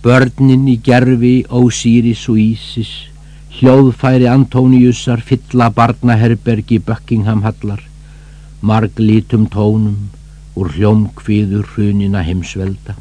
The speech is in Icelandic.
Börnin í gerfi, Ósíris og Ísis, hljóðfæri Antóniusar, fylla barnaherbergi Buckingham hallar, marglítum tónum úr hljómkviður hrunina heimsvelda.